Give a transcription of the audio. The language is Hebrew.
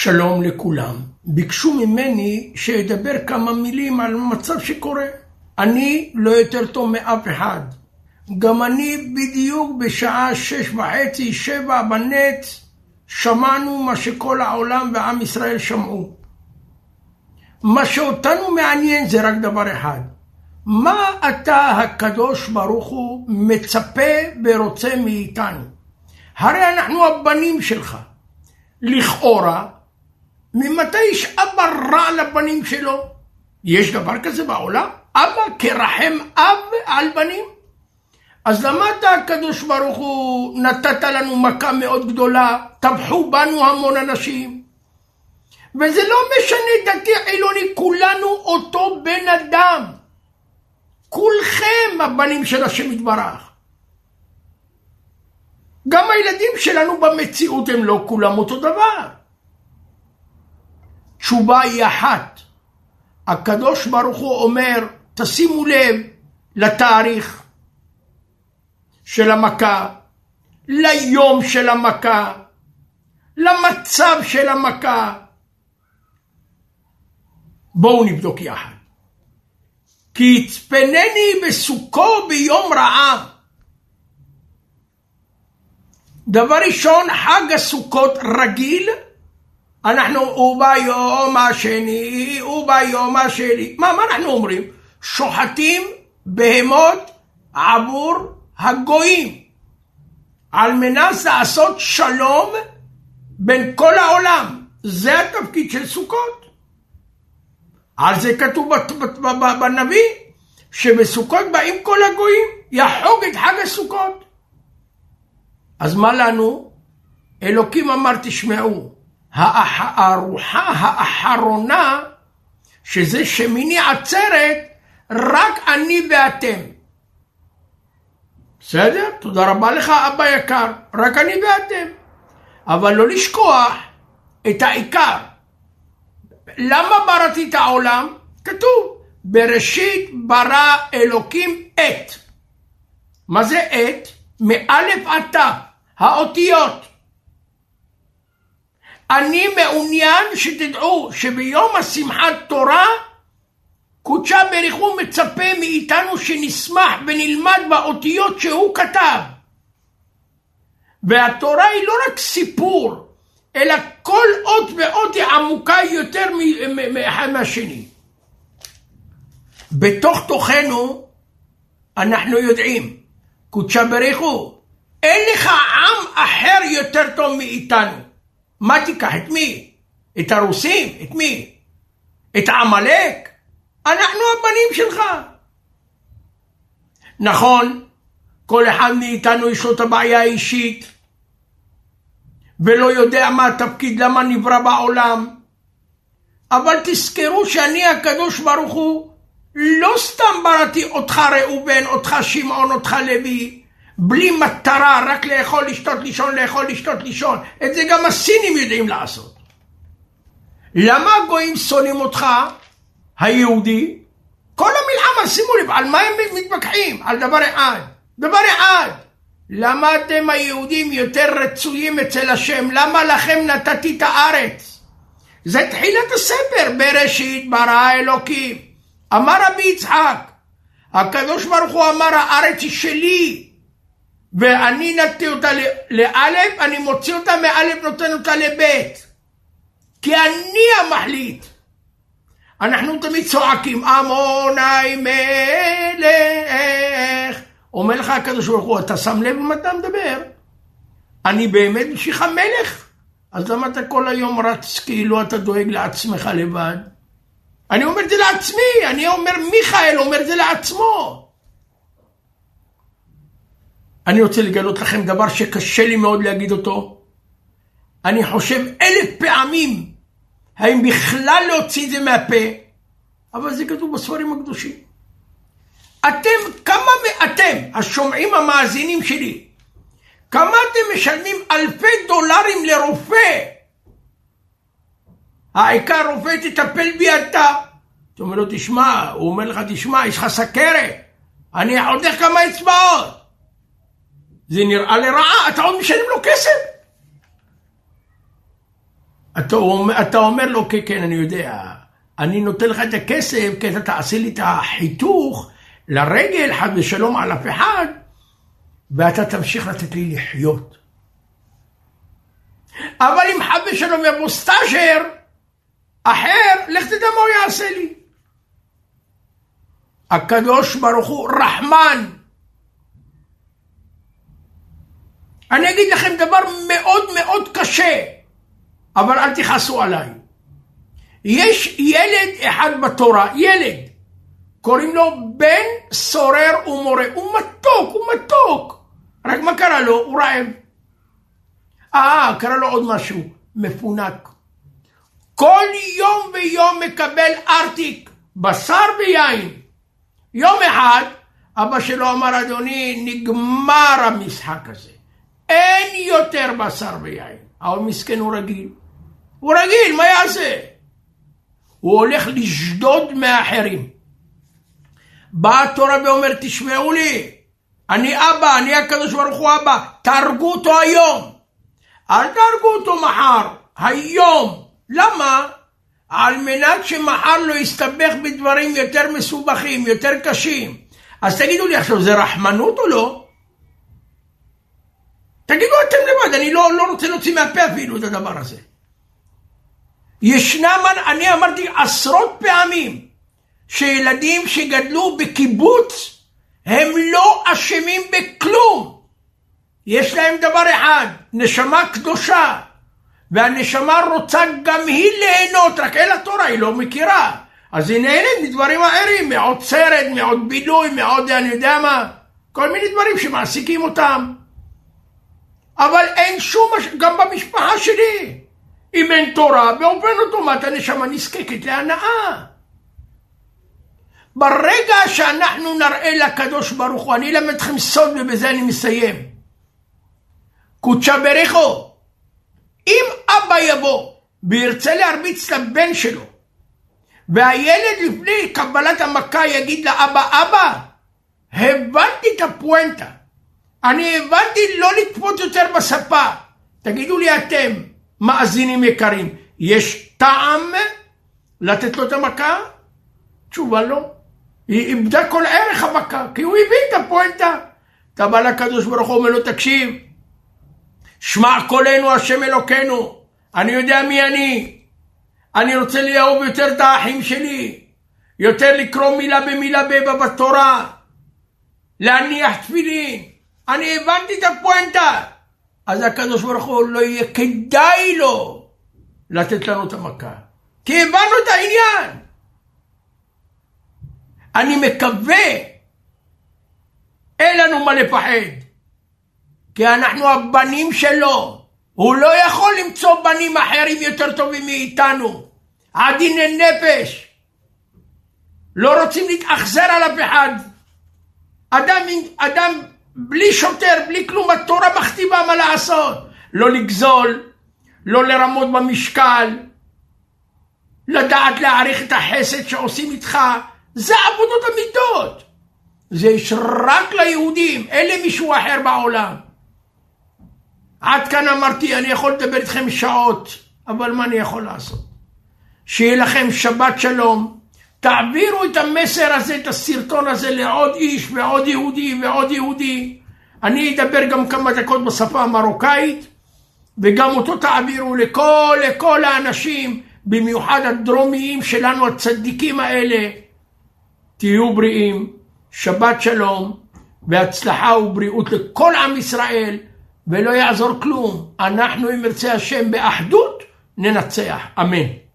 שלום לכולם. ביקשו ממני שאדבר כמה מילים על מצב שקורה. אני לא יותר טוב מאף אחד. גם אני בדיוק בשעה שש וחצי, שבע בנץ, שמענו מה שכל העולם ועם ישראל שמעו. מה שאותנו מעניין זה רק דבר אחד. מה אתה הקדוש ברוך הוא מצפה ורוצה מאיתנו? הרי אנחנו הבנים שלך. לכאורה, ממתי יש אבא רע לבנים שלו? יש דבר כזה בעולם? אבא כרחם אב על בנים? אז למה אתה הקדוש ברוך הוא נתת לנו מכה מאוד גדולה, טבחו בנו המון אנשים? וזה לא משנה דתי חילוני, כולנו אותו בן אדם. כולכם הבנים של השם יתברך. גם הילדים שלנו במציאות הם לא כולם אותו דבר. תשובה היא אחת. הקדוש ברוך הוא אומר, תשימו לב לתאריך של המכה, ליום של המכה, למצב של המכה. בואו נבדוק יחד. כי יצפנני בסוכו ביום רעה. דבר ראשון, חג הסוכות רגיל, אנחנו, הוא ביום השני, הוא ביום השני. מה, מה אנחנו אומרים? שוחטים בהמות עבור הגויים, על מנת לעשות שלום בין כל העולם. זה התפקיד של סוכות. על זה כתוב בנביא, שבסוכות באים כל הגויים, יחוג את חג הסוכות. אז מה לנו? אלוקים אמר, תשמעו, הארוחה האחרונה, שזה שמיני עצרת, רק אני ואתם. בסדר? תודה רבה לך, אבא יקר, רק אני ואתם. אבל לא לשכוח את העיקר. למה בראתי את העולם? כתוב, בראשית ברא אלוקים את. מה זה את? מאלף עד תו, האותיות. אני מעוניין שתדעו שביום השמחת תורה קודשה בריחו מצפה מאיתנו שנשמח ונלמד באותיות שהוא כתב. והתורה היא לא רק סיפור, אלא כל אות ואות היא עמוקה יותר מאחד מהשני. בתוך תוכנו אנחנו יודעים, קודשה בריחו, אין לך עם אחר יותר טוב מאיתנו. מה תיקח? את מי? את הרוסים? את מי? את עמלק? אנחנו הבנים שלך. נכון, כל אחד מאיתנו יש לו את הבעיה האישית, ולא יודע מה התפקיד, למה נברא בעולם. אבל תזכרו שאני הקדוש ברוך הוא לא סתם בראתי אותך ראובן, אותך שמעון, אותך לוי, בלי מטרה, רק לאכול, לשתות, לישון, לאכול, לשתות, לישון. את זה גם הסינים יודעים לעשות. למה הגויים שונאים אותך, היהודי? כל המלחמה, שימו לב, על מה הם מתווכחים? על דבר אחד. דבר אחד. למה אתם היהודים יותר רצויים אצל השם? למה לכם נתתי את הארץ? זה תחילת הספר, בראשית ברא אלוקים. אמר רבי יצחק, הקדוש ברוך הוא אמר הארץ היא שלי, ואני נתתי אותה לאלף, אני מוציא אותה מאלף, נותן אותה לבית. כי אני המחליט. אנחנו תמיד צועקים, עמוני מלך. אומר לך הקדוש ברוך הוא, אתה שם לב אם אתה מדבר? אני באמת בשבילך מלך? אז למה אתה כל היום רץ כאילו אתה דואג לעצמך לבד? אני אומר את זה לעצמי, אני אומר מיכאל אומר את זה לעצמו. אני רוצה לגלות לכם דבר שקשה לי מאוד להגיד אותו. אני חושב אלף פעמים האם בכלל להוציא את זה מהפה, אבל זה כתוב בספרים הקדושים. אתם, כמה אתם, השומעים המאזינים שלי, כמה אתם משלמים אלפי דולרים לרופא? העיקר רופא תטפל בי אתה. אתה אומר לו, תשמע, הוא אומר לך, תשמע, יש לך סכרת, אני חותך כמה אצבעות. זה נראה לרעה, אתה עוד משלם לו כסף. אתה, אומר- אתה אומר לו, כן, כן, אני יודע, אני נותן לך את הכסף כי אתה תעשה לי את החיתוך לרגל, חד ושלום על אף אחד, ואתה תמשיך לתת לי לחיות. אבל אם חד ושלום יבוא סטאז'ר אחר, לך תדע מה הוא יעשה לי. הקדוש ברוך הוא רחמן. אני אגיד לכם דבר מאוד מאוד קשה, אבל אל תכעסו עליי. יש ילד אחד בתורה, ילד, קוראים לו בן סורר ומורה, הוא מתוק, הוא מתוק. רק מה קרה לו? הוא רעב. אה, קרה לו עוד משהו, מפונק. כל יום ויום מקבל ארטיק, בשר ויין. יום אחד, אבא שלו אמר, אדוני, נגמר המשחק הזה. אין יותר בשר ויין. אבל מסכן הוא רגיל. הוא רגיל, מה יעשה? הוא הולך לשדוד מאחרים. באה התורה ואומרת, תשמעו לי, אני אבא, אני הקדוש ברוך הוא אבא, תהרגו אותו היום. אל תהרגו אותו מחר, היום. למה? על מנת שמחר לא יסתבך בדברים יותר מסובכים, יותר קשים. אז תגידו לי עכשיו, זה רחמנות או לא? תגידו אתם לבד, אני לא, לא רוצה להוציא מהפה אפילו את הדבר הזה. ישנם, אני אמרתי עשרות פעמים, שילדים שגדלו בקיבוץ, הם לא אשמים בכלום. יש להם דבר אחד, נשמה קדושה, והנשמה רוצה גם היא ליהנות, רק אל התורה היא לא מכירה. אז היא נהנית מדברים אחרים, מעוד סרט, מעוד בילוי, מעוד אני יודע מה, כל מיני דברים שמעסיקים אותם. אבל אין שום, גם במשפחה שלי, אם אין תורה, באופן אוטומט הנשמה נזקקת להנאה. ברגע שאנחנו נראה לקדוש ברוך הוא, אני אלמד אתכם סוד ובזה אני מסיים. קודשא בריחו, אם אבא יבוא וירצה להרביץ לבן שלו, והילד לפני קבלת המכה יגיד לאבא, אבא, הבנתי את הפואנטה, אני הבנתי לא לקפוץ יותר בספה. תגידו לי אתם, מאזינים יקרים, יש טעם לתת לו את המכה? תשובה לא. היא איבדה כל ערך המכה, כי הוא הבין את הפואנטה. אתה בא לקדוש ברוך הוא אומר לו, תקשיב, שמע קולנו השם אלוקינו, אני יודע מי אני, אני רוצה לאהוב יותר את האחים שלי, יותר לקרוא מילה במילה בתורה, להניח תפילין, אני הבנתי את הפואנטה. אז הקדוש ברוך הוא לא יהיה כדאי לו לתת לנו את המכה, כי הבנו את העניין. אני מקווה, אין לנו מה לפחד, כי אנחנו הבנים שלו. הוא לא יכול למצוא בנים אחרים יותר טובים מאיתנו. עדיני נפש. לא רוצים להתאכזר על אף אחד. אדם, אדם בלי שוטר, בלי כלום, התורה מכתיבה מה לעשות. לא לגזול, לא לרמות במשקל, לדעת להעריך את החסד שעושים איתך, זה עבודות המידות. זה יש רק ליהודים, אין למישהו אחר בעולם. עד כאן אמרתי, אני יכול לדבר איתכם שעות, אבל מה אני יכול לעשות? שיהיה לכם שבת שלום, תעבירו את המסר הזה, את הסרטון הזה לעוד איש ועוד יהודי ועוד יהודי. אני אדבר גם כמה דקות בשפה המרוקאית, וגם אותו תעבירו לכל, לכל האנשים, במיוחד הדרומיים שלנו, הצדיקים האלה. תהיו בריאים, שבת שלום, והצלחה ובריאות לכל עם ישראל, ולא יעזור כלום. אנחנו, אם ירצה השם, באחדות, ננצח. אמן.